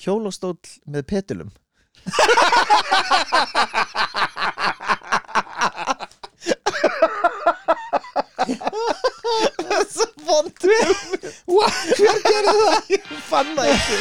hjólastól með petulum Það er svo vond Hver gerði það? Ég fann það ekki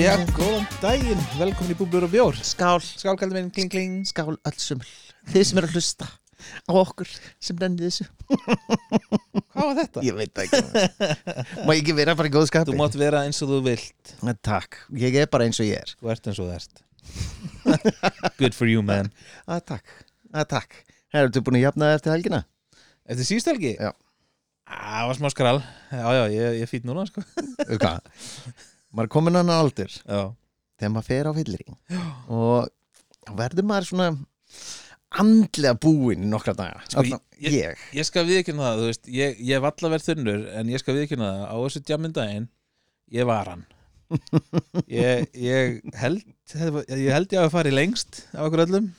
Já, góðan daginn, velkomin í Búblur og Bjór. Skál, Skál, kallar minn, kling, kling. Skál öll suml. Þið sem eru að hlusta á okkur sem nennið þessu. Hvað var þetta? Ég veit ekki Má ég ekki vera bara í góð skapi? Þú mátt vera eins og þú vilt. Takk, ég er bara eins og ég er. Þú ert eins og þú ert. Good for you, man. Að, Takk, að, takk. Herru, þú búin að jafna það eftir helgina? Eftir síðust helgi? Já. Það var smá skral Já, já, ég, ég fýt núna, sko. Hvað? Maður er komin annan aldur. Já, þegar maður fer á fyllir og þá verður maður svona andlega búinn í nokkra daga. Sko, Alla- ég- ég, ég skal viðkynna það, þú veist Ég, ég hef alla verið þunnur En ég skal viðkynna það Á þessu djamindaginn Ég var hann. Ég, ég held Ég held ég að fara í lengst Af okkur öllum.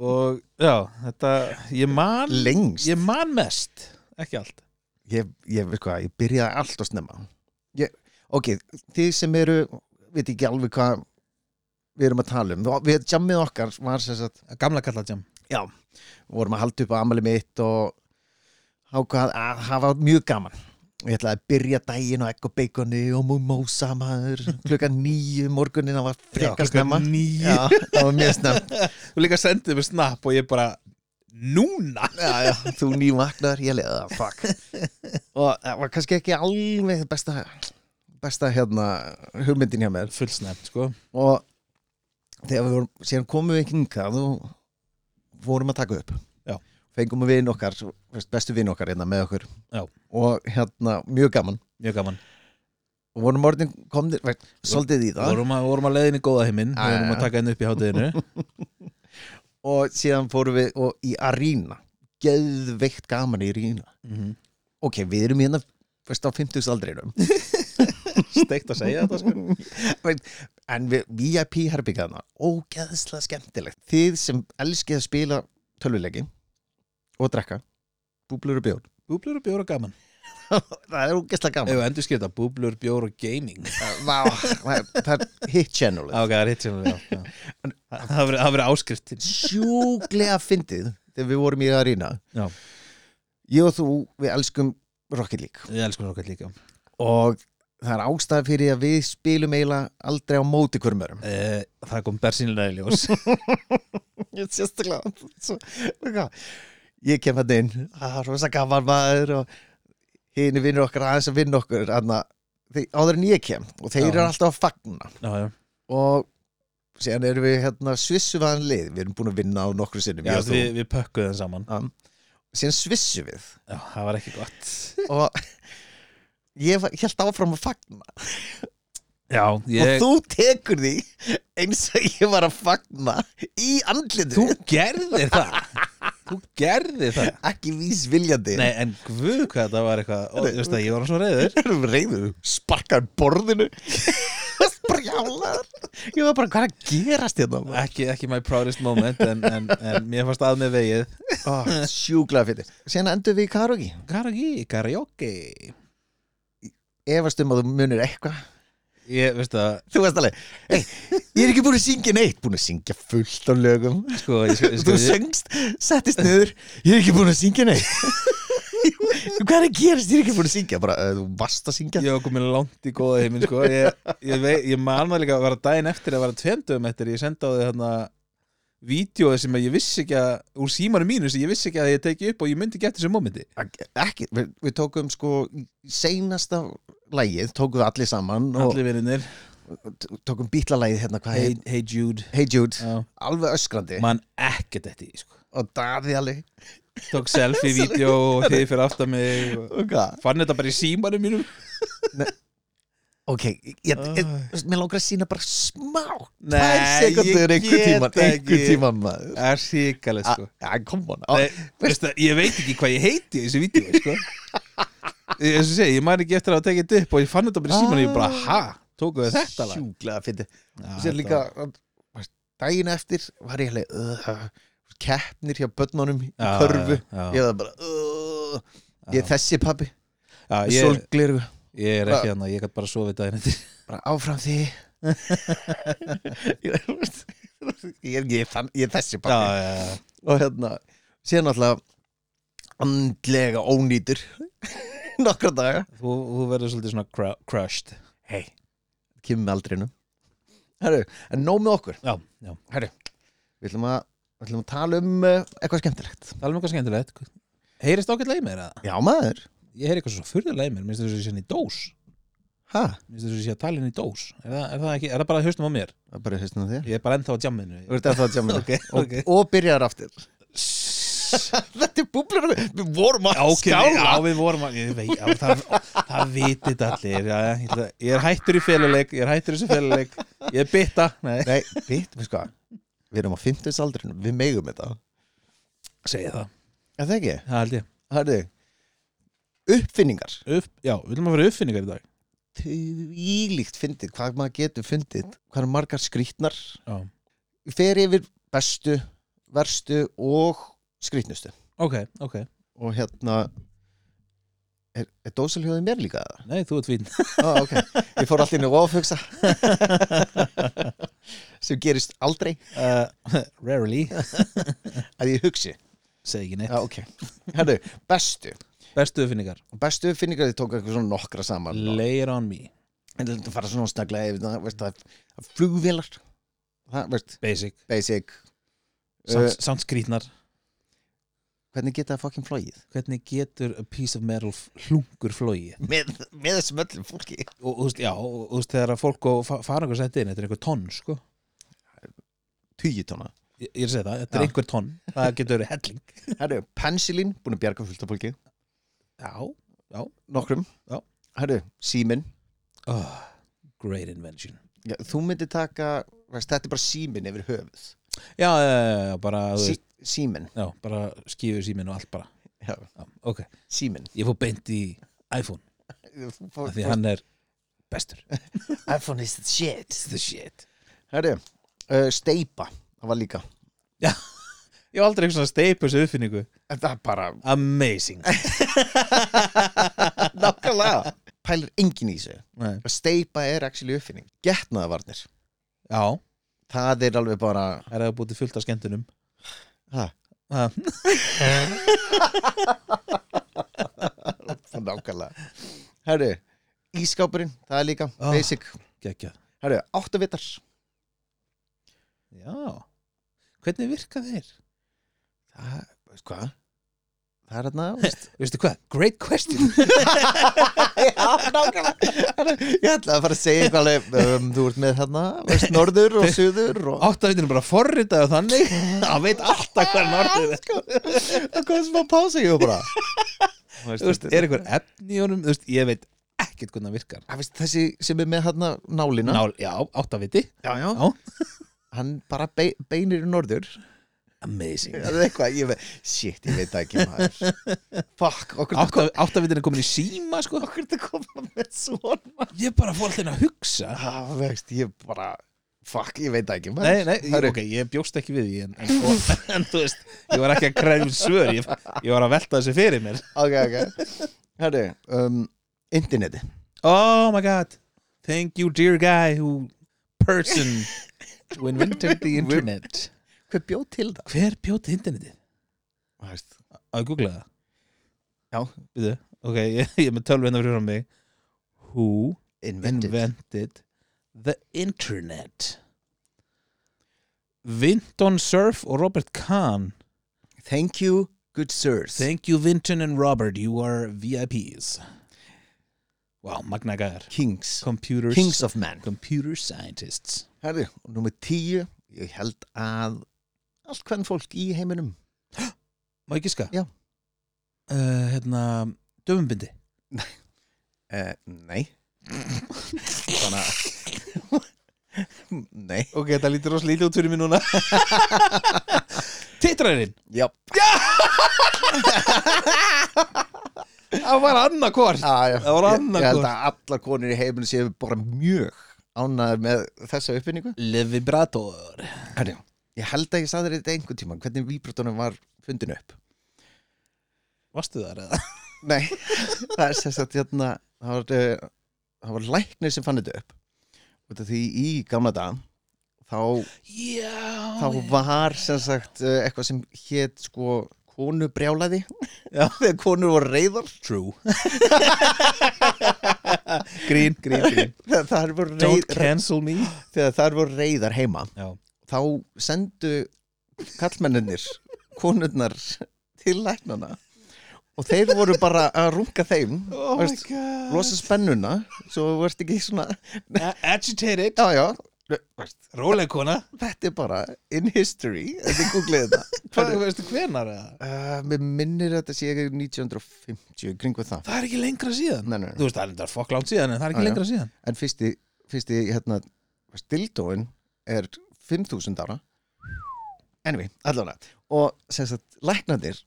Og já, þetta Ég man lengst? Ég man mest, ekki allt. Ég, ég, veist hvað, ég byrjaði allt og snemma ok, þið sem eru veit ekki alveg hvað við erum að tala um, við jammið okkar var sem sagt, Gamla kalla jam já vorum að halda upp á amali mitt og ákvað að hafa mjög gaman. Og ég ætlaði að byrja egg og beikoni og mumósa maður. Klukkan nýju morgunin það var frekar snemma. já, það var mjög snemm Þú líka sendið mér snapp og ég bara Núna? já, já, þú nývagnar, ég leiði það, fuck. Og það var kannski ekki alveg besta besta hérna hugmyndin hjá mér. Fullsnæmt, sko. Og þegar við vorum, síðan komum við hingað og vorum að taka upp. Já. fengum við vinn okkar bestu vinn okkar hérna með okkur. Já. og hérna mjög gaman. Mjög gaman. Og vorum orðin komnir, svolítið í það. Vorum að, vorum að leiðin í góða heiminn vorum að taka henni upp í hátíðinu. Og síðan fórum við og, í Arína. Geðveikt gaman í Arína. Mhm. ok, við erum hérna veist, á 50 aldrinum Steikt að segja þetta, sko. En við VIP herbyggjaðna ógeðslega skemmtilegt. Þið sem elskið að spila tölvuleiki og drekka búblur og bjór. Búblur og bjór og gaman. Það er ógeðslega gaman. Ef endur skipta, búblur, bjór og gaming. Það er- það er hit channel. Já, ok, það er sem við já. Það hafa verið- það verið áskriftin sjúglega fyndið þegar við vorum í Arína Já. ég og þú, við elskum Rocket League. Ég elskum okkar líka og það er ástæða fyrir að við spilum eiginlega aldrei á móti hverjum örum eh, Það kom bersýnilega í ljós. Ég er sérstaklega ég kem hann inn. Það er rosa gaman maður og hini vinnur okkar aðeins að vinna okkur anna, áður en ég kem og þeir Já. eru alltaf að fagna. Já, já, og síðan erum við hérna svissuvaðan lið. Við erum búin að vinna á nokkru sinnum við, við pökkuðum saman. Síðan svissu við. Já, það var ekki gott. Og ég held áfram að fagna. Já, og ég þú tekur því eins og ég var að fagna í andlitu Þú gerðir það. Þú gerðir það. Ekki vísviljandi. Nei, en guð hvað þetta var eitthvað. Ó, þú veist það, ég var svo reyður erum reyðu, sparkar borðinu. Sprjálar ég var bara hvað er að gerast hérna? Ekki, ekki my proudest moment en, en, en mér fannst að með vegið. Oh, sjúklega fyrir. Síðan endur við í karaoke. Karaoke, karaoke efast um að þú munir eitthvað. Ég, veist það, þú veist alveg, hey, ég er ekki búin að syngja neitt. Búin að syngja fullt á lögum. Sko, ég, sko, þú ég, söngst, settist niður ég er ekki búin að syngja neitt. Hvað er að gerast, ég er ekki búin að syngja bara, uh, þú varst að syngja. Ég var komin langt í góða heiminn sko. ég, ég, vei, ég man það líka að vera daginn eftir að vera tveimdöfum eftir ég senda á því hérna vídjóið sem ég vissi ekki að úr símanum mínu sem ég vissi ekki að ég teki upp og ég myndi eftir þessu mómenti. Ekki, við, við tókum sko seinasta lægið, tókum við allir saman allir t- tókum bítlalægið hérna, hvað hey, hey Jude. Hey Jude, Já. alveg öskrandi. Man ekkert eftir því sko. og daði alveg. Tók selfie-vídeó og þið fyrir aftan mig og fann þetta bara í símanum mínum ok, ég, ég, mér langar að sína bara smá tvær sekundur einhver tíman, einhver tíman maður. Það er síkalegt sko. Já, kom on Nei, veistu, ég veit ekki hvað ég heiti í þessu vídeo sko. ég, ég, man ekki eftir að tekið þetta upp og ég fann þetta bara í síman og ég bara, ha, tókuðu þetta lag? Sjúklega fyndi Já, Sér líka, daginn eftir var ég alveg uh, keppnir hjá börnunum í körfu. Ég var bara uh, Ég er þessi Já, Með ég, er ekki hann ég gæti bara sofið daginn eftir. Bara áfram því. Ég er, þann- ég er þessi pappi. Og hérna Sér náttúrulega andlega ónýtur Nokkra daga. Þú, þú verður svolítið svona cru crushed. Hei, kemur með aldrinum. Herru, en nóg með okkur. Já, já. Herru, við ætlum að, við ætlum að tala um uh, eitthvað skemmtilegt. Tala um eitthvað skemmtilegt. Heyrist í mér eða? Já maður Ég heyri eitthvað svo furðulega í mér Minnst þess að ég sé hann í dós. Ha, Minnst þess að ég sé að tala inn í dós. Er það, er það, ekki, er það bara haustum á mér? það er bara haustum á þér. Ég er bara ennþá á jamminu Þú ert að tjáma Ok, og, ok. og byrjar aftur. Þetta er búblur. Við vorum að Já, ok, skála já, við vorum að, ég veit, já, það, það vitið allir, já, ég, ætla, ég er hættur í féluleik, ég er hættur í þessu féluleik, ég er bytta, nei, Nei, bitt, við sko Við erum á 50 aldrinu, við megum þetta. Segi það, Er það ekki? það held ég. Herru, uppfinningar? Upp, já, við viljum að vera uppfinningar í dag. Tvílíkt fyndið, hvað maður getur fyndið. Hvað er margar skrýtnar? Já, Fer yfir bestu, verstu og skrýtnustu. Ok, ok, Og hérna Er, er dósalhjóðið mér líka það? nei, þú ert fín. Ó, ok, ég fór allir inn í ofhugsa. Sem gerist aldrei. Uh, rarely, að ég hugsi. Segi ekki neitt. Já, ok, herru, bestu Bestu uppfinningar, bestu finningar þið tók eitthvað svona nokkra saman. Og- lay it on me, en þetta fara svona snaglega yfir það, veist það, flugvélar. Það, veist, basic, basic. Sound, uh, sound skrýtnar. hvernig geta það fucking flóið Hvernig getur a piece of metal hlungur flóið? með, með þessum öllum fólki. Og þú veist, já, og þú veist, þegar að fólk og fa- fara einhver sett inn, þetta er einhver tonn, sko. tugi tóna Ég, ég er að segja það, þetta er Já. einhver tonn, það getur verið helling. herru, pensilín, búin að bjarga fullt af fólki Já, nokkrum Já. herru, símin oh, great invention. Já, þú myndir taka, veist, þetta er bara símin yfir höfuð. Já, já, já, já, bara, sí, símin já, bara skífur síminn og allt bara. já, Já, ok, símin ég fór beint í iPhone, af því hann er bestur. iPhone is the shit. The shit. herru, uh, steipa það var líka Ég hef aldrei eitthvað svona steipu þessu uppfinningu. það er bara Amazing. nákvæmlega pælir engin í þessu Nei. steipa er actually uppfinning getnaðavarnir, Já, það er alveg bara er það búið til fullt af skemmtunum. ha, Ha, það er nákvæmlega herru, ískápurinn það er líka Ah. basic geggjað. herru, áttavitar Já. Hvernig virka þeir? Það, veist hvað það er hérna, veist Veistu hvað? Great question. Já, nákvæmlega Ég ætla að fara að segja eitthvað alveg, um, Þú ert með þarna, veist, norður og suður og Áttavitin er bara forritað og þannig. Það veit alltaf hvað er norður. Það kom sem að pása ég og bara Þú veist, er einhver efni í honum? Þú veist, ég veit ekkert hvernig það virkar. Það veist, Þessi sem er með þarna nálina Nál, já, áttaviti. já. Já. Hann bara be beinir í norður Amazing. Er eitthvað, ég veit Shit, ég veit það ekki maður. Fuck, okkur Átta, áttavitin er komin í síma, sko. Okkur það koma með svona? Ég bara fór alltaf að hugsa. Það veist, ég bara Fuck, ég veit það ekki maður. Nei, nei, ég, ok, ég bjóst ekki við því en, en, og, en þú veist, ég var ekki að krefum svör ég, ég var að velta þessu fyrir mér. Ok, ok. Herru, um, interneti Oh my god. Thank you dear guy who person who invented the internet Hver bjóð til það? Hver bjóti internetið? Það veist, Á að googla það. Já. Býðu, ok, ég, ég er með tölvu hérna fyrir mig. Who invented. invented the internet? Vinton Cerf og Robert Kahn. Thank you, good sirs. Thank you Vinton and Robert, you are VIPs Wow, magna gæðar Kings. Computers. Kings of men. Computer scientists. Herru, og nummer tíu Ég held að allt hvern fólk í heiminum. Má ég giska? Já. uh, Hérna, döfumbindi. Uh, Nei. Þannig að Nei. Ok, þetta lítur rosa lítið út fyrir mig núna. Titrarinn. Já, Það var annarkvort já, já. Það var annað ég held að allar konur í heiminu séu bara mjög ánæður með þessa uppfinningu. Le vibrator Herri, Ég held að ég sagði þér þetta einhvern tíma hvernig víbratónum var fundin upp. Varstu þar eða? Nei, það er sagt hérna, það var, uh, það var læknir sem fann þetta upp. Af því í gamla dag þá, Já þá var sem sagt uh, eitthvað sem hét sko konubrjálaði Já. þegar konur voru reyðar True. Grín, grín, grín. Don't cancel me. Þegar þar voru reyðar heima. Já þá sendu kallmennir konurnar til læknana og þeir voru bara að runga þeim. Oh losa spennuna svo ert ekki svona Agitated. Já já. Veist, Róleg kona. Þetta er bara in history þetta er googlið þetta. Uh, mér minnir þetta sé ekki 1950 kringu það. Það er ekki lengra síðan. Nei, nei, nei. Veist, það er þetta fokk langt síðan en það er ekki Já, já. lengra síðan. En fyrsti, fyrsti hérna, stildóin er 5000 ára. Anyway, allavega. Og sem sagt, læknandir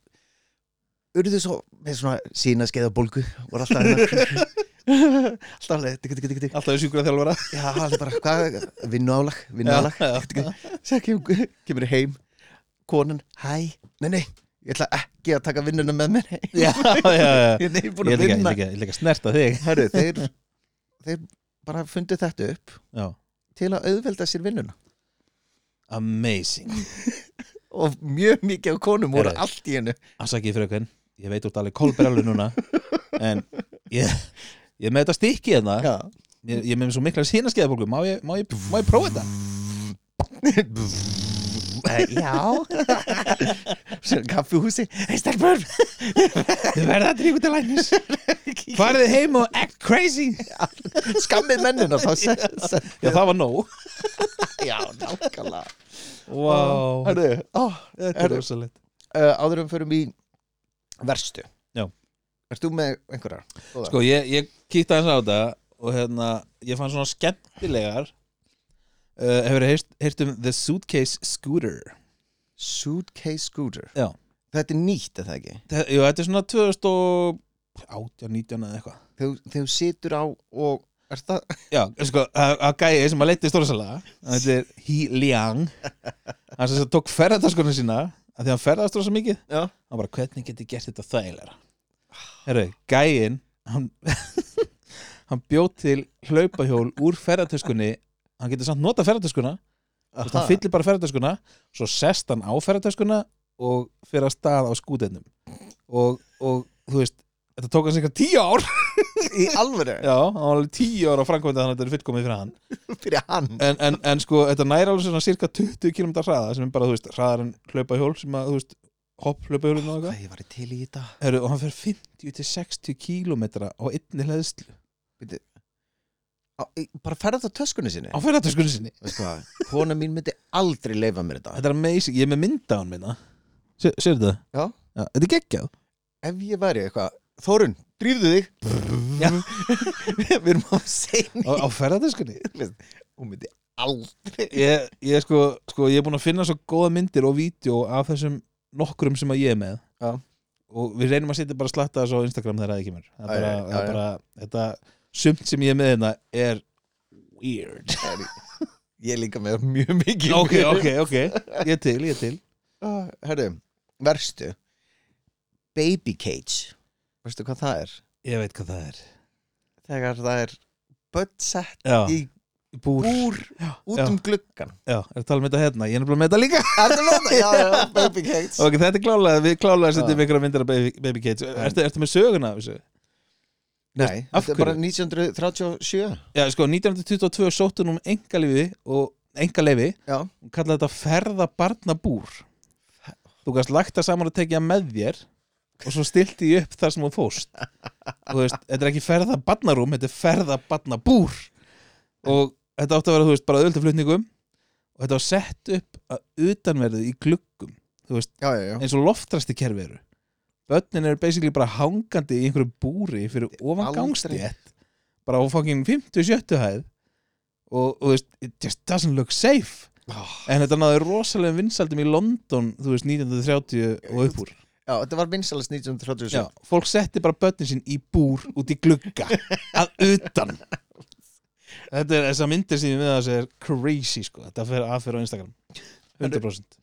urðu svo með svona sína skeiða bólgu og alltaf hérna. Alltaf alveg digga, digga, digga, digga. Alltaf sjúkur að þjálfara já, alveg bara, hvað, vinnuálag vinnuálag, svo kemur, kemur heim konan, hæ, nei, nei ég ætla ekki að taka vinnuna með mér. Já, já, já. Ég er búin að vinna. ég ætla ekki að snerta þig. Herru, þeir, þeir bara fundið þetta upp Já. til að auðvelda sér vinnuna Amazing. Og mjög mikið af konum voru Heyrðu. allt í hennu Afsakið frökun Ég veit út alveg kolberalur núna. En ég Ég er með þetta stikki hérna. Já. Ég, ég er með svo mikla sínaskeiðabólgu Má ég, má ég, má ég prófa þetta? Eh, Já. Sér kaffihúsi Hei stelpur. Þið verða að drífa til læknis. Farið þið heim og act crazy? Skammið mennina þá. Se, Já, það var nóg. Já, nákvæmlega Wow Herru, ó, Þetta er rosalegt. uh, áður um förum í verstu. Já. Ert þú með einhverjar? Sko, ég, ég kíkti aðeins á þetta Og hérna, ég fann svona skemmtilegar uh, Hefur heyrt, heyrt um The Suitcase Scooter? Suitcase scooter? Já. Þetta er nýtt, er það ekki? Þe- Jú, þetta er svona 2018, 19 eða eitthvað. Þegar þú situr á og Já, sko, að að gæi sem að leiti stórasalega Þetta er He Liang. Hann sem tók ferðartaskunum sína að Því hann ferðast rosa mikið. Já. Hann bara, hvernig get ég gert þetta þægilega Herru, gæin Hann, hann bjóð til hlaupahjól úr ferðartaskunni Hann getur samt nota veist, Hann fyllir bara ferðartaskuna Svo sest hann á ferðartaskuna Og fyrir að stað á skúteinum og, og þú veist Þetta tók hann sikkert tíu ár. Í alvöru? Já, hann var alveg tíu ára framkvæmdi þannig að þetta er fullkomið fyrir hann. Fyrir hann? En, en, en sko, þetta næri alveg svona cirka 20 km hraða sem er bara, þú veist, hraðar en hlaupahjól sem að, þú veist, hopp hlaupahjólinu og eitthvað. Hvað ég var til í þetta? Heru, og hann fer 50 til 60 km á einni hlæðslu á, í- Bara ferða þetta töskunni sinni? Á ferðartöskunni sinni. Veist hvað, kona mín myndi aldrei leifa mér þetta. Þetta er amazing, ég er með mynda á hann minna Sér þetta? Já Þetta er geggjað. Ef ég væri eitthvað Þórun, drífðu þig. Við erum á sein á, á ferðartöskunni Hún myndi aldrei. Ég, ég, sko, sko, ég er búin að finna svo góða myndir og vídeo af þessum nokkrum sem að ég er með. Já. og við reynum að setja bara slatta þessu á Instagram þegar það kemur. Það er bara, Já, já, það er já. bara þetta sumt sem ég er með hérna er weird. Ég er líka með mjög mikið ok, ok, ok, ég er til, ég er til. Ah, Herru, verstu. Baby cage Veistu hvað það er? ég veit hvað það er. Þegar það er börn sett já, í búr, búr út já. um gluggan já, er að tala um þetta hérna? Ég er nefnilega með þetta líka. Er það með það? Já, já, baby cage ok, þetta er klálega, við klálega setjum Já. ykkur að myndir af Baby, baby Cage ertu, ertu með söguna af þessu? Nei, þetta er bara 1937 já, sko, 1922 sóttu hún um engaleifi og engaleifi Já, hún kallaði þetta ferða barnabúr þú gæst lagt það saman tekið það með þér og svo stilti ég upp þar sem þú fóst og þú veist, þetta er ekki ferða barnarúm þetta er ferða barnabúr og þetta átti að vera, þú veist, bara öðvöldaflutningum og þetta var sett upp að utanverðu í gluggum þú veist, já, já, já. eins og loftrasti kerfi eru. Börnin eru basically bara hangandi í einhverju búri fyrir ofan gangstétt bara á fucking 50-70 hæð. Og, og þú veist, it just doesn't look safe. Oh. en þetta náði rosalega vinsaldum í London þú veist, 1930 og upp úr Já, þetta var vinsalast 1937 Já, fólk setti bara börnin sín í búr út í glugga að utan. Þetta er þessar myndir sem ég með að segja er crazy sko, þetta fer aðferð á Instagram. 100%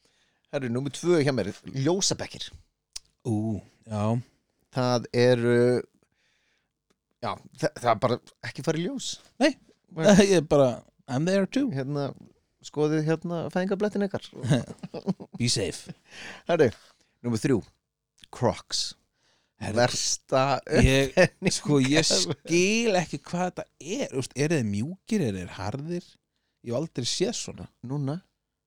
Herru, númer tvö hjá mér, ljósabekkir Ú, já. Það eru Já, það, það er bara ekki farið ljós. Nei. Ég er bara, I'm there too. Hérna, skoðið hérna fæðingablettin ykkar. Be safe. Herru, númer þrjú Crocs. Versta ég, uppfinning. sko, ég skil ekki hvað þetta er. Úst, Er þeir mjúkir, er þeir harðir? Ég hef aldrei séð svona. Núna,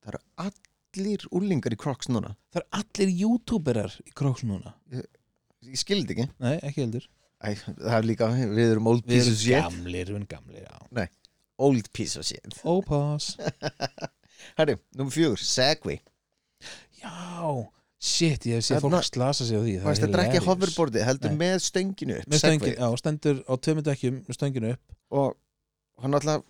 það eru allir úlingar í Crocs núna. Það eru allir youtuberar í Crocs núna. Ég skildi ekki. Nei, ekki heldur. Æ, það er líka, við erum old Við piece erum of shit. gamlir, við erum gamlir, já. Old piece of shit. Ópass Herru, númer fjögur, Segway. Já, shit, ég hef séð fólk slasa sig á því þetta er ekki hoverboardi, heldur Nei. með stönginu upp, Með stöngin, Segway. já, stendur á tveimur dekkjum með stönginu upp. Og hann alltaf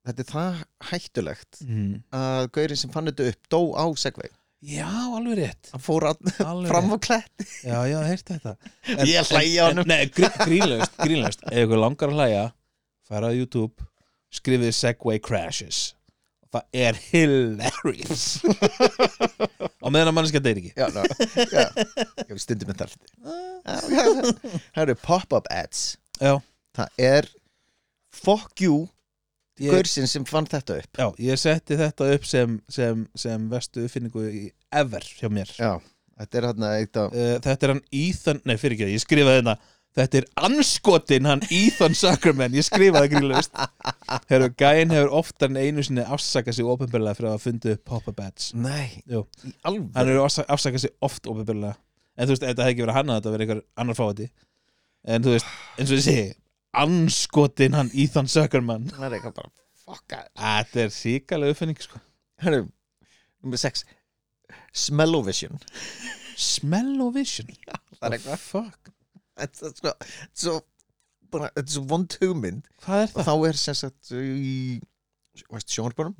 Þetta er það hættulegt mm. að gaurinn sem fann þetta upp dó á Segway. Já, alveg rétt. Hann fór all, fram á klett Já, já, heyrst þetta. Ég hlæja en, honum. Nei, grí, grínlaust, grínlaust. Ef ykkur langar að hlæja fara á YouTube, skrifið Segway Crashes Það er hilarious. Á meðan að mannskja deyr ekki. Já, ná, já. Stundum með það. Það eru pop-up ads. Já, Það er Fuck you ég, Gaursinn sem fann þetta upp. Já, ég setti þetta upp sem, sem, sem vestu uppfinningu í ever hjá mér. Já, þetta er hann eitt af uh, Þetta er hann Ethan, nei fyrir ekki, ég skrifaði þetta Þetta er anskotin hann Ethan Zuckerman. Ég skrifaði grínlaust. Herru, gæinn hefur oftar en einu sinni afsakað sig ofinbjörlega fyrir að hafa fundið upp pop-up ads Nei, Jú. í alveg Hann hefur afsa- afsakað sig oft ofinbjörlega En þú veist, þetta hefði ekki verið hann að þetta verið einhver annar fáti En þú veist, eins og ég segi Anskotin hann Ethan Zuckerman. Það er eitthvað bara Fuck Þetta er síkalega uppfinning sko. Herru, nummer 6 Smellovision. Smell-o-vision? Það er eitthvað. Fuck, Þetta er svo, svo bara, Þetta er svo vond hugmynd hvað er og það? þá er sem sagt í veist, sjónarbunum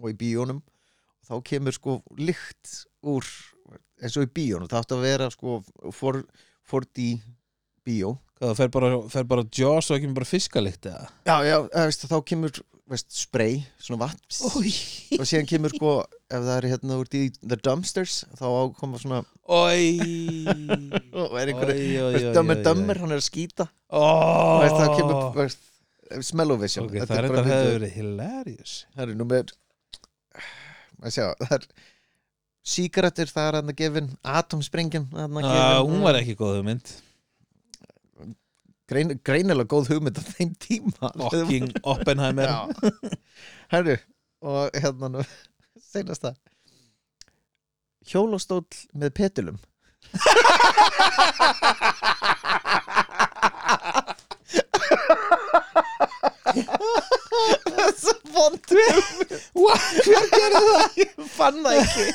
og í bíónum og þá kemur sko lykt úr eins og í bíónum það átti að vera sko 4, 4D bíó það fer bara, fer bara Jaws og ekki bara fiskalikt eða? já, já, veist, þá kemur veist, spray, svona vatn. Ói og síðan kemur sko ef það er hérna úr í the dumpsters þá ákoma svona og er einhverju oj, dömmur, hann er að skýta oh. veist, þá kemur veist, smellovision Ok, Þetta það er er þetta fyndið. verið hilarious. Það að sjá, það er sígarettur, það er hann að gefin atomsprengjum hann að ah, Hún var ekki góð hugmynd Grein, greinilega góð hugmynd á þeim tíma. Fucking Oppenheimer. Herru, og hérna nú seinast það Hjólostóll með petulum. Það er svo vond Hver gerði það? Ég fann það ekki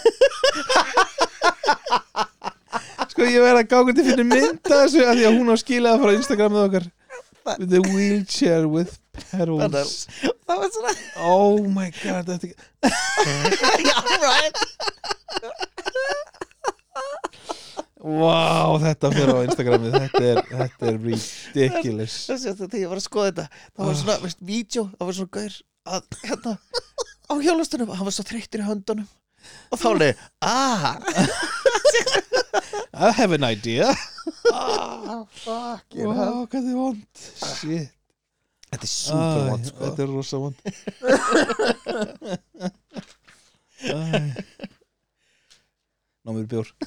ég verði að gáða til fyrir mynda þessu af því að hún á skilaða frá Instagramið okkar. With the wheelchair with pedals. Það var svona Oh my god þetta er Já, right. Vá, þetta fyrir á Instagramið Þetta er, þetta er ridiculous. Að þegar ég var að skoða þetta Það var svona, veist, vídeo Það var svona gaur að, hérna Á hjólastunum, hann var svo þreyttur í höndunum Og þá leið, ah. I have an idea. Ah, fuck Vá, hvað er vond. Shit. Þetta er super vond, sko. Þetta er rosa vond. Æ. Ná mér bjór.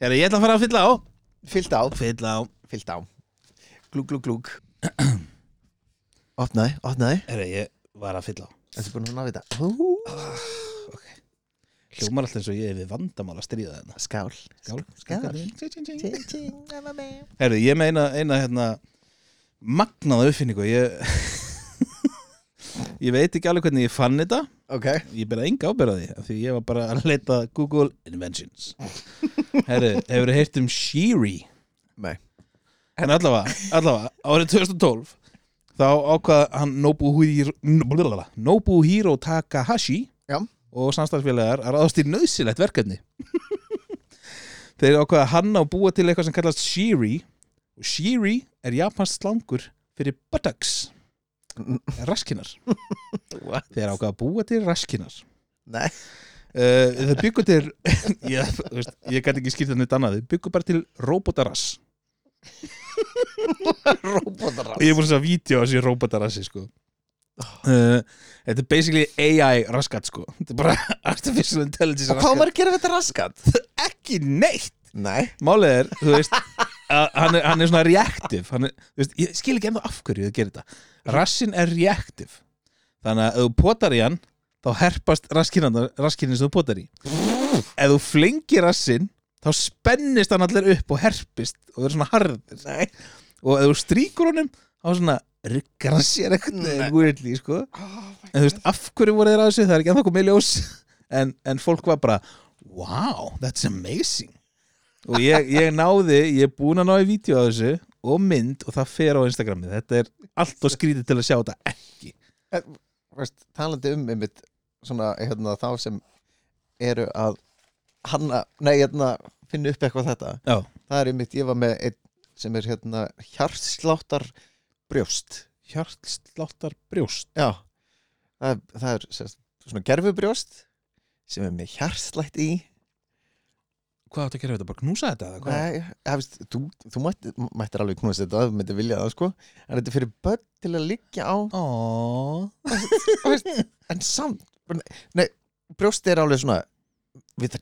Herra, ég ætla að fara að fylla á. Fyllt á, Fylla á. Fyllt á. Glúg, glúg, glúg Opnaði, opnaði Herra, ég var að fylla á Þetta er búin að þetta? Hú. Hljómar alltaf eins og ég er við vandamál að stríða þennan Skál. Skál Skál. Herru, ég meina eina hérna magnaða uppfinningu. Ég ég veit ekki alveg hvernig ég fann þetta. Ok. Ég bera enga ábyrða því ég var bara að leita Google Inventions. Herru, hefur þið heyrt um Siri? Nei. En allavega, allavega, árið 2012 þá ákvað hann Nobuhiro, Nobuhiro Takahashi Já. og samstæðsfélagar að ráðast í nöðsilegt verkefni. Þeir ákvað að hanna og búa til eitthvað sem kallast Shiri. Og Shiri er japansk slangur fyrir buttocks. Raskinar? Þeir ákvað að búa til raskinar. Nei. Uh, Þeir byggu til ég, ég gæti ekki skýrt það neitt annað. Þeir byggu bara til robotarass Róbótarar og ég er búin að segja vídeo á þessi robotarassi sko. uh, þetta er basically AI raskat sko. þetta er bara artificial intelligence Og hvað raskat. maður að gera við þetta raskat? ekki neitt. Nei. Málið er, þú veist að hann er, hann er svona reactive. Hann er, þú veist, ég skil ekki ennþá af hverju þau gerir þetta. Rassin er reactive. Þannig að ef þú potar í hann þá herpast raskinin sem þú potar í. Ef þú flengir rassin þá spennist hann allir upp og herpist og verður svona harður Nei. Og ef þú stríkur honum þá svona ryggar hann sér eitthvað weirdly, sko. en þú veist, af hverju voru þeir að þessu? Það er ekki ennþá komið í ljós. En, en fólk var bara, wow, that's amazing. Og ég, ég náði ég er búin að ná í vídeo á þessu og mynd og það fer á Instagrami þetta er allt og skrítið til að sjá þetta ekki. Veist, talandi um einmitt svona hérna, þá sem eru að hanna, nei hérna finna upp eitthvað þetta. Já, það er einmitt, ég var með einn sem er hérna hjartsláttar brjóst hjartsláttar brjóst já. Það er, það er sérst, svona gerfubrjóst sem er með hjartslætt í. Hvað áttu að gera við þetta, bara knúsa þetta eða hvað? nei, ja, veist, þú, þú mættir, mættir alveg knúsa þetta þú mættir vilja það sko. En þetta er fyrir börn til að liggja á. Ó, en samt nei, brjóst er alveg svona við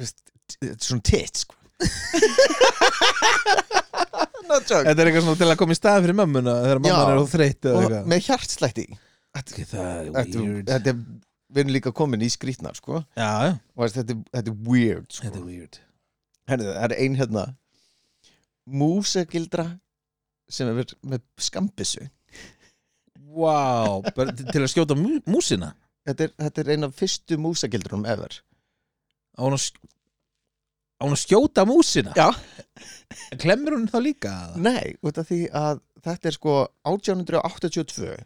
þetta er svona titt sko. No joke. Þetta er eitthvað svona til að koma í stað fyrir mömmuna þegar mamman Já. er á þreytt eða og eitthvað. með hjartslætti. Í Þetta það er þetta, weird. þetta er við erum líka komin í skrýtnar sko. Já, já, og veist, þetta, er- þetta er weird sko. þetta er weird. Herðu, það er ein hérna músagildra sem er með skambissu Vá, bara til til að skjóta mú, músina? Þetta er, þetta er ein af fyrstu músagildrunum ever á hún að sk- á hún að skjóta músina Já. Klemmur hún þá líka? Nei, út af því að þetta er sko 1882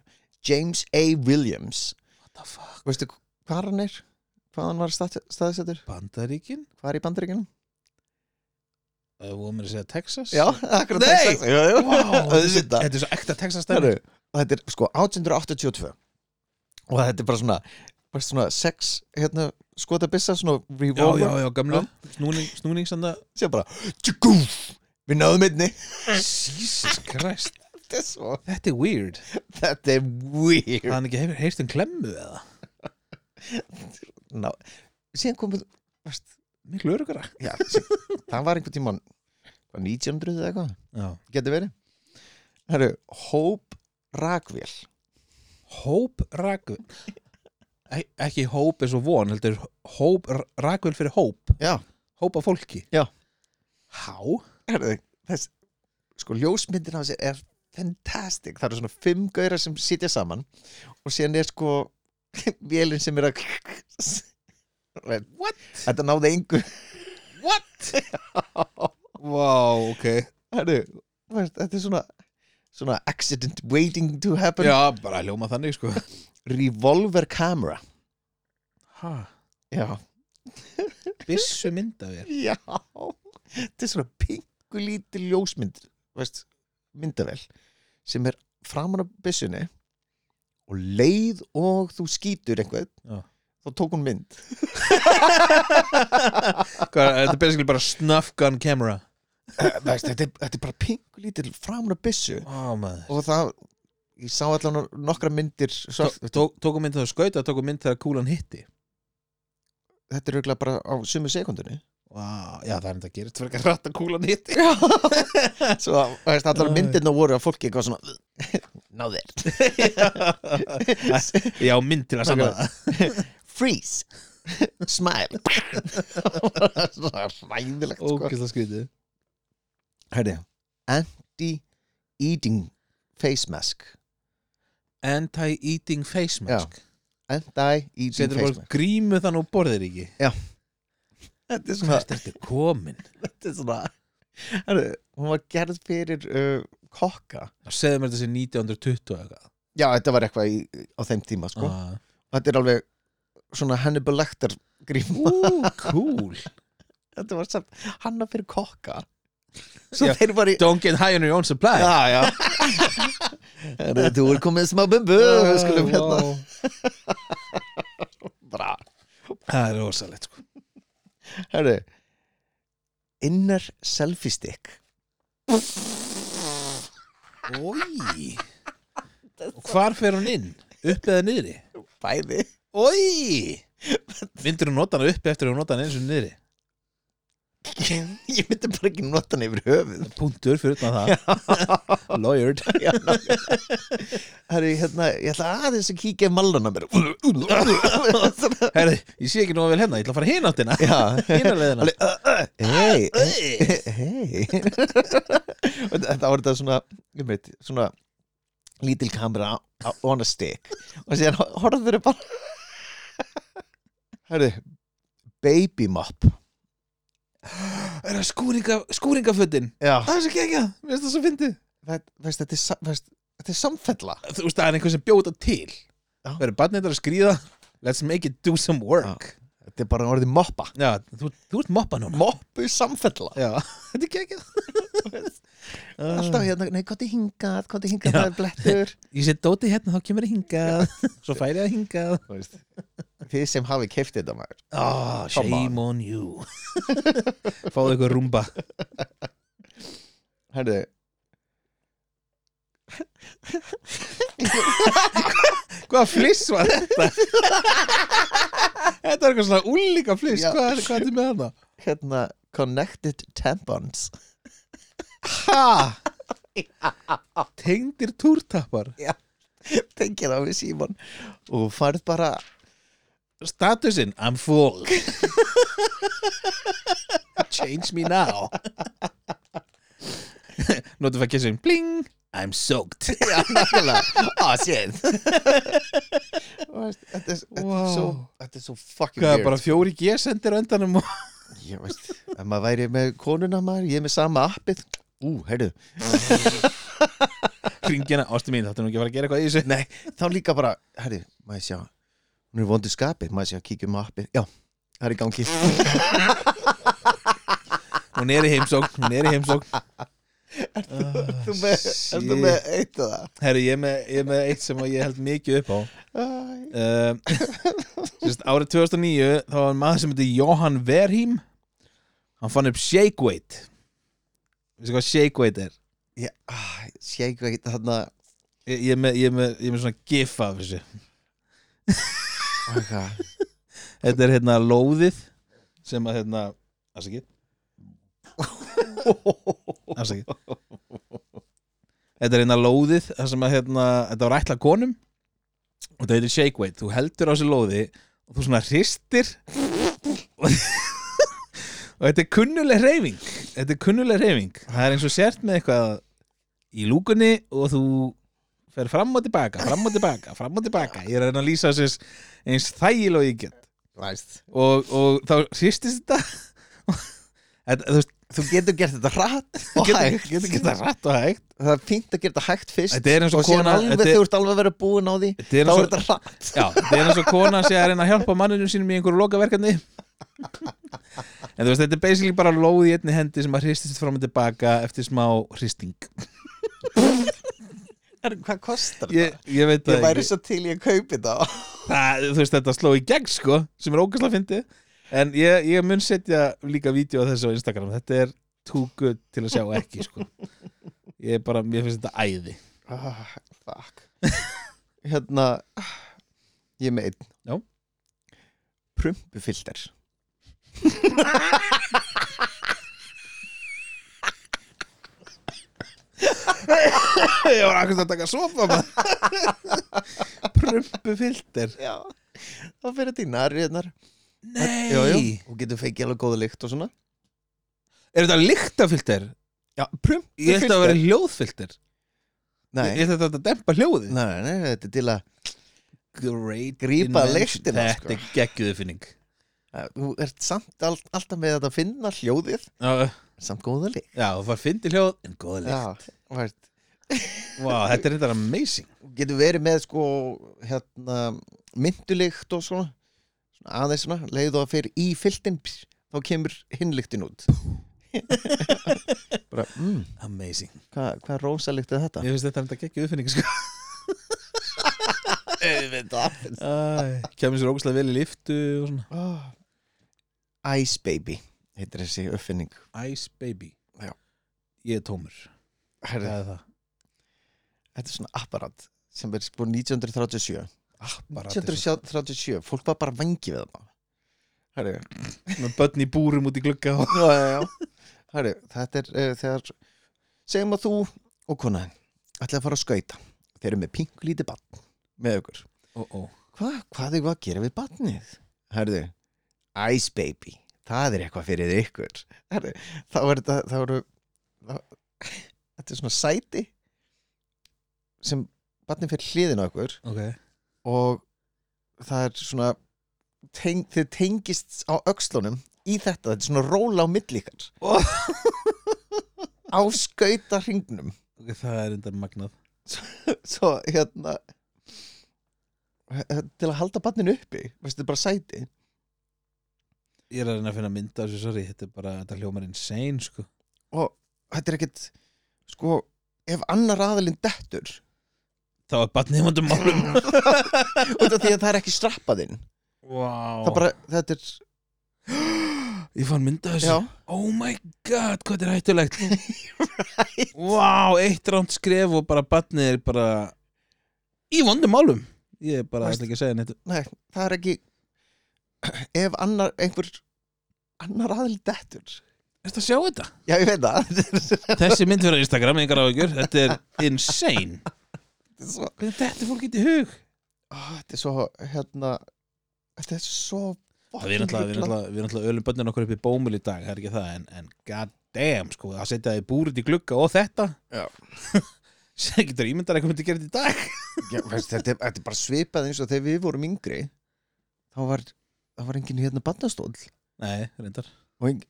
James A. Williams What the fuck? veistu hvað hann er? hvað hann var stað, staðsettur? Bandaríkin? hvað er í bandaríkinum? Það voru mér að segja Texas? Já, akkurat Nei! Texas Jú, jú. Vá, þetta er Auðvitað. er svo ekta Texas stæmi Herru, og þetta er sko 1882 og þetta er bara svona bara svona sex hérna skotabissa svona Já, revolver. já, já, gamlu Snúning, snúning sanda sem bara tjúkúf við náðum einni. Jesus Christ. Þetta er svo Þetta er weird. Þetta er weird. Hann ekki hefur heyrst um klemmu eða? Ná, síðan komið veist, Miklu örugara já, það var einhvern tímann hvað, 1900 eða eitthvað? Já. Getur verið. Herru, Hope Ragvél. Hóp Ragvel Ek- Ekki hóp eins og von heldur Hóp Ragvel fyrir hóp já, Hóp af fólki Já. Há? herru, þess sko ljósmyndin sér er fantastic það eru svona fimm gauðra sem sitja saman og síðan er sko vélinn sem er að What? þetta náði engu What? Vá, ok veist, þetta er svona svona accident waiting to happen. Já, bara hljóma þannig sko. Revolver camera. Hæ? já, Bissu mynda þér? Já. Þetta er svona pingu lítil ljósmynd veist, myndavel sem er framan á byssunni og leið og þú skýtur einhvern Já. þá tók hún mynd. Hvað, Þetta er basically bara snuff gun camera veist, þetta, er, þetta er bara pingu lítil framan á byssu. Ó, maður. Og það ég sá allan nokkra myndir svart, Tó- tó- Tóku mynd þegar skauta, tóku mynd þegar kúlan hitti? Þetta er auðvitað bara á sumu sekundinni Vá, já það er enda að gera Þetta fyrir ekki að kúlan hitti. Svo veist, allar myndirna voru að fólki eitthvað svona náðir Já, mynd til að sanna það freeze smile svona ræðilegt sko. Ókvæsla skrítið Herri, anti-eating face mask. Anti-eating face mask? anti-eating Setur face mask. grímu þannig og borðir ekki? Þetta er svona, Hvert ertu komin? þetta er svona Herru, hún var gerð fyrir uh, kokka. Segðu mér þessi 1920 eitthvað. Já, þetta var eitthvað í, á þeim tíma sko. ah. Þetta er alveg svona Hannibal Lecter grím Ú, cool. Þetta var samt hanna fyrir kokka Svo Já. þeir var í Don't get high on your own supply Já, já Þú er komið smá bumbu Við skulum hérna. Bra Það er rosalegt sko Herru Inner selfie stick Ói hvar fer hún inn? Upp eða niðri? Bæði Ói Myndir hún nota hana uppi eftir að hún nota hana eins og niðri? Ég myndi bara ekki nota hann yfir höfuð. Punktur fyrir það. Lawyered. Herru, hérna, ég ætla aðeins að kíkja í mallana mér. Herði, ég sé ekki nú vel hérna Ég ætla að fara hinn áttina. Hei, hei Þetta var þetta svona ég veit, svona lítil kamera on a stick og síðan horfður þau bara Herru Baby mop Er það skúringa, skúringafötin? Já, Það er svo ekki Mér finnst það svo fyndið. Veist, veist, þetta, er, sa- veist, þetta er samfella. Þú veist, það er einhver sem bjóta til. Já. Verður barnið að skríða? Let's make it do some work. Þetta er bara orðið moppa. Já, þú, þú ert moppa núna. Moppu samfella. Já, þetta er ekki Alltaf hérna, nei, hvað er hingað, hvað er hingað, Já. það er blettur. Ég set dóti hérna, þá kemur ég hingað. Svo færi ég að hingað. Þú veist, Þið sem hafi keift þetta maður. Oh, Shame on. you. Fáðu ykkur rúmba Herðu. Hvaða fliss var þetta? þetta er eitthvað svona úlíka fliss. Já. Hvað er, þið með hana? Hérna, connected tampons. Ha? Tengdir túrtappar. Tengir á við símon. Og farð bara Statusinn, I'm full. Change me now. Notification, bling I'm soaked. Ah, veist, Þetta er, svo er fucking Hvað, weird. bara fjóri G-sendir á endanum og Ég veist, ef maður væri með konuna maður Ég er með sama appið. Ú, heyrðu. Hringina, ástu mín, þetta er nú ekki að fara að gera eitthvað í þessu. Nei, þá líka bara Herðu, maður sjá Hún er vondur skapið, maður sjá, kíkjum á appið. Já, það er í gangi. Hún er í heimsókn, hún er í heimsókn. Þú með, með eitt af það Herri, ég er með, ég er með eitt sem að ég held mikið upp á. Um, sérst, Árið 2009 þá var maður sem heitir Johan Verheim. Hann fann upp shake weight. Veistu hvað shake weight er? Ég, ah, sé ekki hvað þarna Ég, ég, er með, ég, er með, ég er með svona gif af þessu oh? Þetta er hérna lóðið sem að hérna Afsakið Afsakið Þetta er hérna lóðið það sem að hérna Þetta var ætla konum og þetta heitir shake weight. Þú heldur á þessu lóði og þú svona hristir og þetta er kunnuleg reyfing Þetta er kunnuleg reyfing Það er eins og sért með eitthvað í lúkunni og þú fer fram og tilbaka, fram og tilbaka, fram og tilbaka. Ég er að reyna að lýsa þessu eins þægilega og ég get. Og, og þá hristist þetta. Þetta, þú veist, Þú getur gert þetta hratt og getur, hægt. getur geta rætt og hægt. Það er fínt að gera þetta hægt fyrst er og og síðan alveg er- þú ert alveg að vera búin á því er þá er þetta hratt. Þetta er eins og kona að reyna að hjálpa manninu sínum í einhverju lokaverkefni. En þú veist, þetta er basically bara lóð í einni hendi sem að hristist fram og tilbaka eftir smá hristing Herru, Hvað kostar ég, þetta? ég veit Ég það væri ekki. svo til ég að kaupi þetta. Það, þú veist, þetta sló í gegn sko sem er ógæslega fyndið. En ég, ég mun setja líka vídeo á þessu á Instagram. Þetta er too good til að sjá ekki sko. Ég er bara, mér finnst þetta æði. Ah, Fuck. Hérna Ég er með einn. Já. Prumpufilter ég var akkur að taka sopa prumpufilter. Já. Það fyrir dýna Ríðnar nei, Jú, jú. Og getur feikið alveg góða lykt og svona. Er þetta lyktafilter? Já, prumpufilter. Ég held að veri hljóðfilter. Nei, ég held að þetta dempa hljóðið. Nei, nei, þetta er til að Grípa lyktina, þetta sko. er geggjuðu finning Þú ert samt all, alltaf með að finna hljóðið. Já, samt góða lík já þú fær fyndi hljóð. En góða líkt Vá, þetta er þetta amazing. Getur verið með sko hérna myndulikt og svona, svona aðeins svona leiðu það fyrir í fylltin þá kemur hinlyktin út. Bara, mm, Amazing. Hvað hva rosalíkt er þetta? Ég finnst þetta er þetta geggju uppfinning sko. Kemur sér ógustlega vel í liftu og svona. Oh. Ice Baby heitir þessi uppfinning Ice baby Já. Ég er tómur Herri, Hvað er það? Þetta er svona apparat sem er spúr 1937 Bara 1937, fólk var bara vangi við það Herri, Með börn í búrum út í glugga. Herri, þetta er uh, þegar segjum að þú og konaðin ætla að fara að skauta þeir eru með pink lítið barn með ykkur Ó, ó. Hva, hvað er að gera við barnið? Herðu, Ice Baby. Það er eitthvað fyrir ykkur. Þá er þetta þá eru, þetta er svona sæti sem barnið fyrir hliðin á ykkur Ok. og það er svona teng, þið tengist á öxlunum í þetta, þetta er svona róla á millíkar Ó. á skauta hringnum Ok, það er undar magnað. Svo hérna eh, til að halda barninu uppi veistu, þetta er bara sæti Ég er að reyna að finna mynda þessu, sorry Þetta er bara, þetta hljómar insane, sko. Og þetta er ekkit sko, ef annar aðalinn dettur Það var barnið í vandum málum. Út af því að það er ekki strappaðinn Vá. Það bara, þetta er Ég fann mynda þessu. Já, Oh my god, hvað þetta er hættulegt. Vá, eitt ránt skref og bara barnið er bara Í vondum málum. Ég er bara, Veist- ætla ekki að segja neitt. Nei, það er ekki ef annar, einhver annar aðalinn dettur að sjá þetta? já, ég veit það Þessi mynd fyrir Instagram, engar áhyggjur Þetta er insane þetta er svo, Hvernig þetta fólk getið hug? ó, þetta er svo hérna þetta er svo Við erum alltaf, við erum alltaf, við erum alltaf ölum börnin okkur upp í bómul í dag, það er ekki það en, en god damn, sko, að setja það í búrið í glugga og þetta Já. sem getur ímyndar eitthvað myndi gera þetta í dag Já, veist, þetta, er, þetta er bara svipað eins og þegar við vorum yngri þá var, það var engin hérna barnastól Nei, reyndar. Og engin,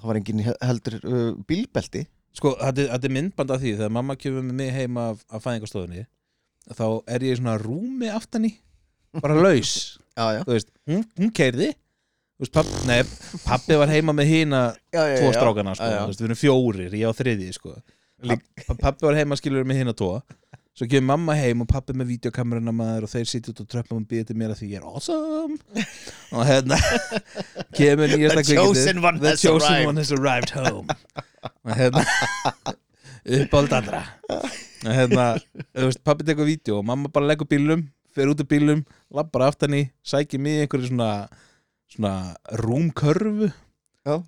það var engin he- heldur uh, bílbelti. Sko, þetta er- þetta er myndband af því þegar mamma kemur með mig heima af, af fæðingarstofunni þá er ég í svona rúmi aftan í bara laus, já, já. þú veist, hún, hún keirði veist, papp, nei, pappi var heima með hina Já, já, tvo já. strákana, sko, Já, já. þú veist, við erum fjórir ég á þriði, sko. Lík- Papp- pappi var heima skilur með hina tvo svo kemur mamma heim og pappi með videokameruna maður og þeir sitja út og tröfla og býða til mér að því ég er awesome. Og hérna kemur The chosen one The chosen one has arrived home. Og hérna uppáld allra. Og hérna, þú veist, pappi tekur vídeo og mamma bara leggur bílum fer út af bílum, lappar aftan í sækir mig einhverju svona svona rúmkörfu. Já.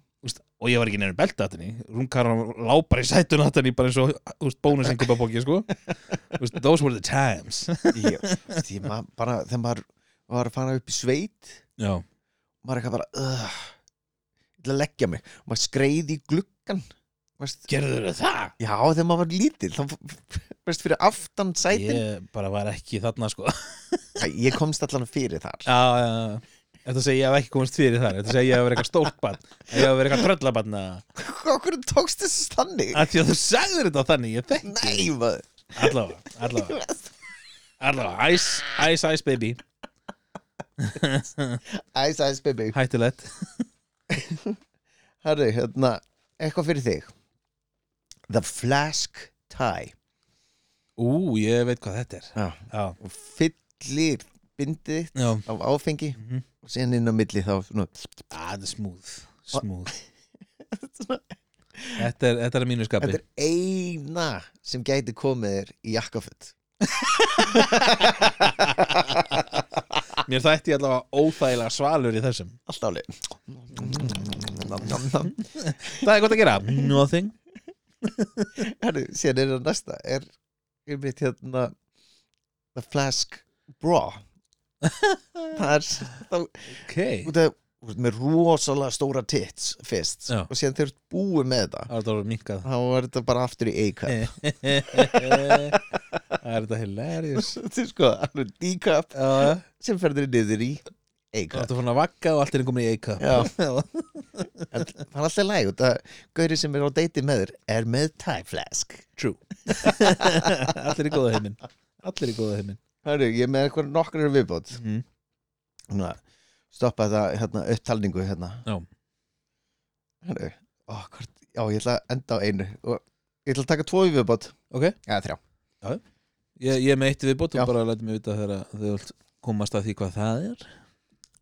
Og ég var ekki nefnir belta aftan í rúmkarfan lá bara í sætun aftan í bara eins og úst, bónusengubabóki sko. Úst, those were the times. Ég, veist, ég ma- bara þegar maður var að fara upp í sveit já, maður er eitthvað bara uh, ég ætla að leggja mig. Maður skreið í gluggan gerður það? já þegar maður var lítill fyrir aftan sætin. Ég bara var ekki þarna sko. Ég komst allan fyrir þar. Já, já, já Þetta segja ég hef ekki komast fyrir þar. Þetta segja ég hef verið eitthvað stórt bann Ég hef verið eitthvað tröllabann Hvað tókst þessu þannig? að Því að þú sagðir þetta þannig Ég þekki Nei, maður. Allavega, allavega. Allavega, ice, ice, ice baby. Ice Ice Baby. Hættulegt. Herri, hérna, eitthvað fyrir þig. The Flask Tie. Ú, ég veit hvað þetta er. Já. Já, og fyllir bindið þitt já. af áfengi. Mhm. Og síðan inn á milli þá svona, Ah, þetta er smooth Smooth. Þetta er, þetta er að mínu skapi. Þetta er eina sem gæti komið þér í jakkafutt Mér þætti allavega óþægilega svalur í þessum. Alltaf alveg Það er gott að gera. Nothing. Herri, síðan er það næsta. Er, er mitt hérna The Flask Bra Það er þá Ok. Út af með rosalega stóra tits fyrst Já. og síðan ert búið með þetta er þetta þá er þetta bara aftur í A-cup. Það er þetta hilarious. Þetta er sko alveg D-cup sem ferður niður í A-cup. Er fann að vakka og allt er komin í A-cup. Það er alltaf læg Gauri sem er á deiti með þér er með Thai flask. True. Allir í góða heiminn Allir í góða heiminn Hörru, ég er með eitthvað nokkur viðbót. Mm. Núna, stoppa þetta hérna, upptalningu hérna. Já. Hörru, ó, hvort, já, ég ætla að enda á einu. Og ég ætla að taka tvo í viðbót. Ok, Já, þrjá. Ég, ég er með eitt viðbót Já. og bara lætum mig vita þegar þau vilt komast að því hvað það er.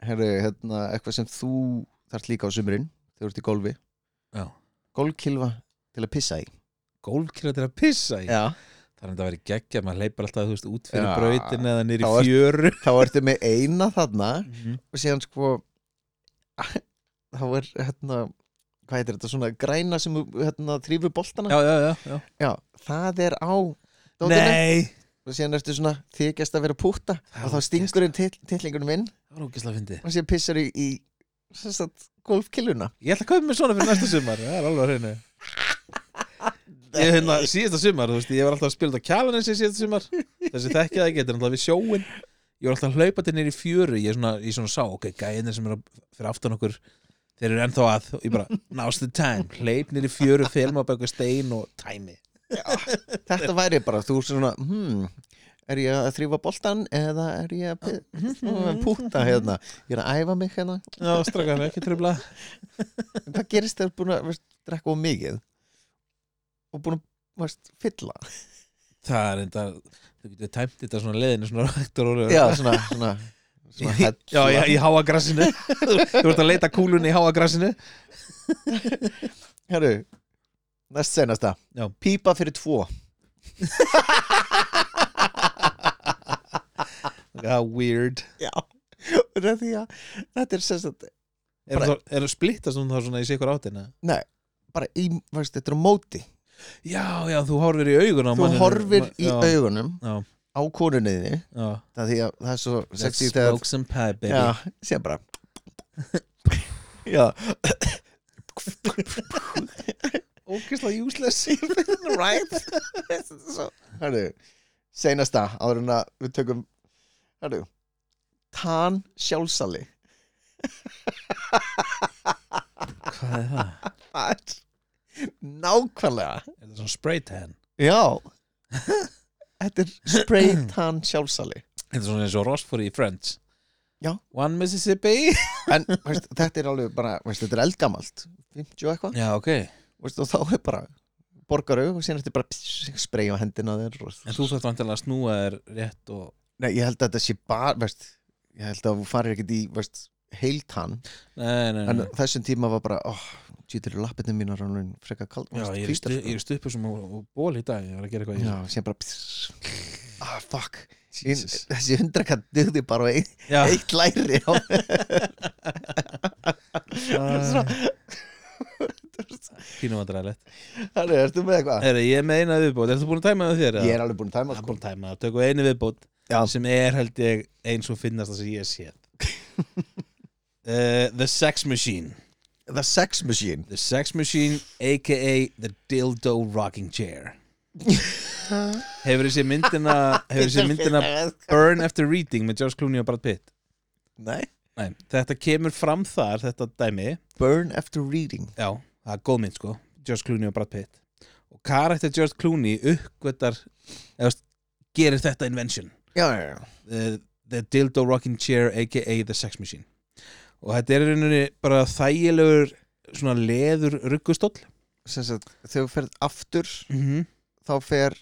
Herru, hérna, eitthvað sem þú þarft líka á sumurinn þegar þú ert í golfi. Já. Golfkilfa til að pissa í. Gólkira til að pissa í? Já Það enda að vera geggja, maður leipar alltaf veist, út fyrir Já. brautin eða nýri fjöru. Þá ertu með eina þarna Mhm. og síðan sko þá er hérna hvað heitir þetta, svona græna sem hérna, þrýfur boltana? Já, já, já, já. Já, það er á dótinu. Nei! Og síðan ertu svona þykjast að vera púta Það og þá stingur inn til, tillingunum inn Það og síðan pissar í, í golfkiluna Ég ætla að kaupa mér svona fyrir næsta sumar Það er alveg að reyna Ég hérna, síðasta sumar, þú veist, ég var alltaf að spila þetta kjalanessi síðasta sumar. Þessi þekkja það ekki, þetta er alltaf við sjóin Ég var alltaf að hlaupa til nýri fjöru Ég er svona, ég svona sá, ok, gæðinir sem eru að- fyrir aftan okkur Þeir eru ennþá að og ég bara, now's the time. Hleyp nýri fjöru, filma baka stein og tæmi. Þetta væri bara, þú svona hmm, er ég að þrýfa boltan eða er ég að púta hérna? Ég er að æfa mig hérna. Já, strakar, ekki tröfla hvað gerist þegar búin að drekka of mikið og búin að veist, fylla. Það er enda, þú getur tæmt þetta svona leiðinu svona rægt og Já, svona, svona, svona hella. Já, já, í háagrassinu. Þú ert að leita kúlunni í háagrassinu. Herru, næst senasta Já. Pípa fyrir tvo. Já, weird. Já. Það er því að þetta er sagt Er það splittast hún þá svona í sikur áttina? Nei, bara í, veist, þetta er á móti Já, já, þú horfir í augun á Þú manninum. horfir í já, augunum Já, á konunniðinni. Já. Það það er svo sexy þegar smoke some pie, baby. Já, sé bara. Já. Ógislega useless. Right? Hörru, seinasta áður en að við tökum Hörru Tan sjálfsali Hvað er það? Það er Nákvæmlega. Er það svona spray tan? Já. Þetta er spray tan sjálfsali. Þetta er svona eins og Ross fór í Friends. Já. One Mississippi. En veist, þetta er alveg bara veist, Þetta er eldgamalt. 50 og eitthvað. Já, ok. Veist, Og þá er bara borgaru og síðan þetta er bara pss, spray á hendina þér og, En þú þarft vantilega að snúa þér rétt og Nei, ég held að þetta sé bara veist, Ég held að þú farir ekkert í veist, heiltan Nei, nei, En nei þessum tíma var bara oh, Tjítur lappinu mínar og hún frekar kald Já, ég er, í stu, ég í stupu sem ból í dag Ég var að gera eitthvað Já, síðan bara pss, ah, fuck Jesus. Þessi hundrakall dugði bara eitt, eitt læri á pínum vandræðilegt Þannig, ertu með eitthvað? Herri, ég er með eina viðbót, ertu búin að tæma það þér? Ég er alveg búin að tæma Það sko. búin að tæma það, tökum einu viðbót Já. sem er held ég eins og finnast það sem ég sé uh, The Sex Machine The Sex Machine. The Sex Machine aka The Dildo Rocking Chair. Hefur þessi myndina Hefur þessi myndina Burn After Reading með George Clooney og Brad Pitt? Nei. Nei, þetta kemur fram þar, þetta dæmi. Burn After Reading. Já, það er góð mynd sko. George Clooney og Brad Pitt. Og karakter George Clooney uppgötar eða veist, gerir þetta invention. Já, já, já. The, the Dildo Rocking Chair aka The Sex Machine og þetta er rauninni bara þægilegur svona leður sagt, þegar þú ferð aftur mm -hmm. þá fer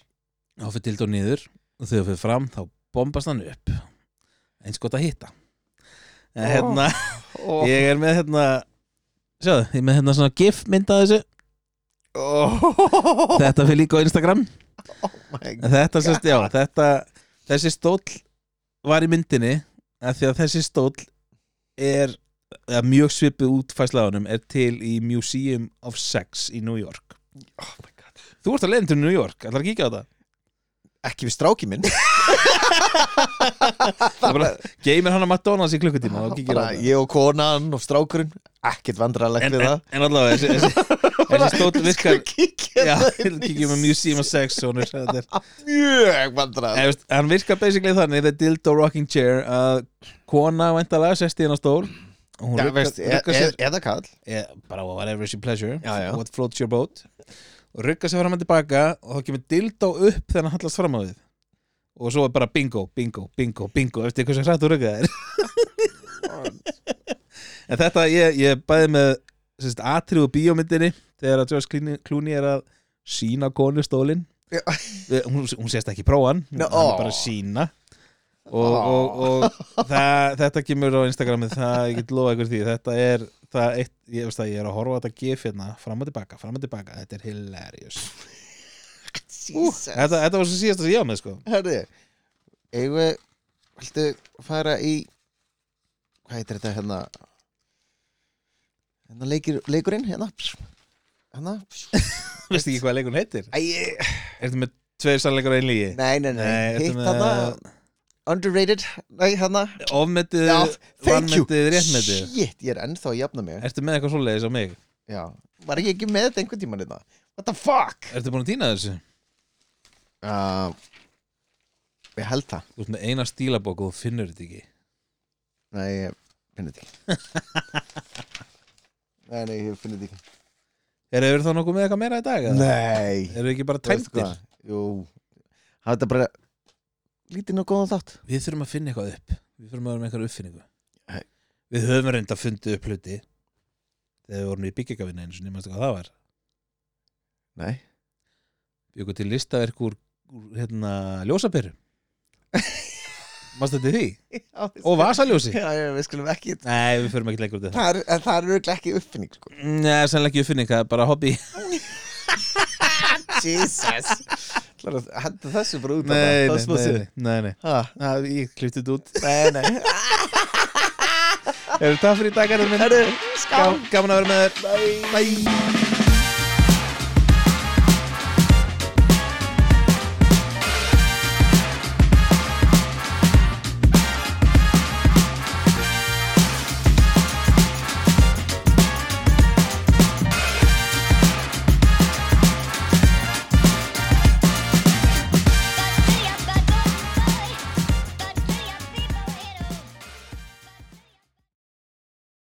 þá fyrir Dildo niður og þegar þú fyrir fram þá bombast hann upp eins gott að hitta Ó. hérna, oh. ég er með hérna sjáðu, ég er með hérna svona gif mynd að þessu oh. þetta fyrir líka á Instagram En þetta sérst, já, þetta þessi stóll var í myndinni að því að þessi stóll er eða mjög svipið útfæsla á honum er til í Museum of Sex í New York. Oh my god. Þú ert að leiðin til New York, ætlar að kíkja á það? Ekki við stráki minn. Geymir hann að McDonalds í klukkutíma og kíkir á það. Ég og konan og strákurinn ekkert vandrarlegt við það. en allavega þessi, stóll virkar Já, kíkjum með Museum of Sex þetta. Er mjög vandrarlegt hann virkar basically þannig the dildo rocking chair að kona væntalega sest í hennar stól hún e sér eða kall bara whatever is your pleasure Já, já. what floats your boat. Og ruggar sér fram og tilbaka og þá kemur dildo upp þegar hann hallast fram á við. Og svo er bara bingo, bingo, bingo, bingo. Eftir sem hrætt þú ruggar þér? En þetta, ég, ég bæði með atriðu bíómyndinni þegar að George Clooney- er að sína konu stólinn. Já. hún, hún sést ekki prófan hún Nó, hann er bara að sína og, og, og það, þetta kemur á Instagramið það ég get lofa ykkur því. Þetta er það eitt, ég, veist það, ég er að horfa þetta gif hérna fram og tilbaka, fram og tilbaka, þetta er hilarious. Jesus. Þetta, þetta var svo síðast að ég á með sko. Herði Eigum við Viltu fara í Hvað heitir þetta hérna? Hérna leikir, leikurinn Hérna? Hérna? Veistu ekki hvað leikun heitir? Æ, ég- ertu með tveir sannleikar og einlígi? Nei, nei, nei, ertu Hitt hérna Underrated Nei, hérna. Ofmetið, vanmetið, réttmetið. Shit, ég er ennþá að jafna mig. Ertu með eitthvað svoleiðis á mig? Já. Var ég ekki með þetta einhvern tímann hérna? What the fuck? Ertu búin að týna þessu? Uh, Ég held það. Þú ert með eina stílabók og þú finnur þetta ekki. Nei, ég finn þetta ekki. Nei, nei, ég finn þetta ekki. Er það þá nokkuð með eitthvað meira í dag? Nei. Eru ekki bara tæmtir? Jú. Það er bara Lítið nú góðan þátt. Við þurfum að finna eitthvað upp. Við þurfum að vera með eitthvað uppfinningu. Nei. við höfum reynda að fundið upp hluti þegar við vorum í byggjagavinna eins og nýmast hvað það var? Nei. Byggu til listaverk úr, úr hérna, ljósaperu Mást þetta því? Og vasaljósi? Já, já, við skulum ekki Nei, við förum ekki lengur út í það. Það er, það er örugglega ekki uppfinning sko. Nei, sannlega ekki uppfinning, það er bara hobby. Jesus Er að henda þessu bara út Nei, nei, nei, nei, nei. Ha, Það, Ég klippti þetta út. Nei, nei. Erum það fyrir í dag, Garðar minn? Gaman að vera með þér. Bye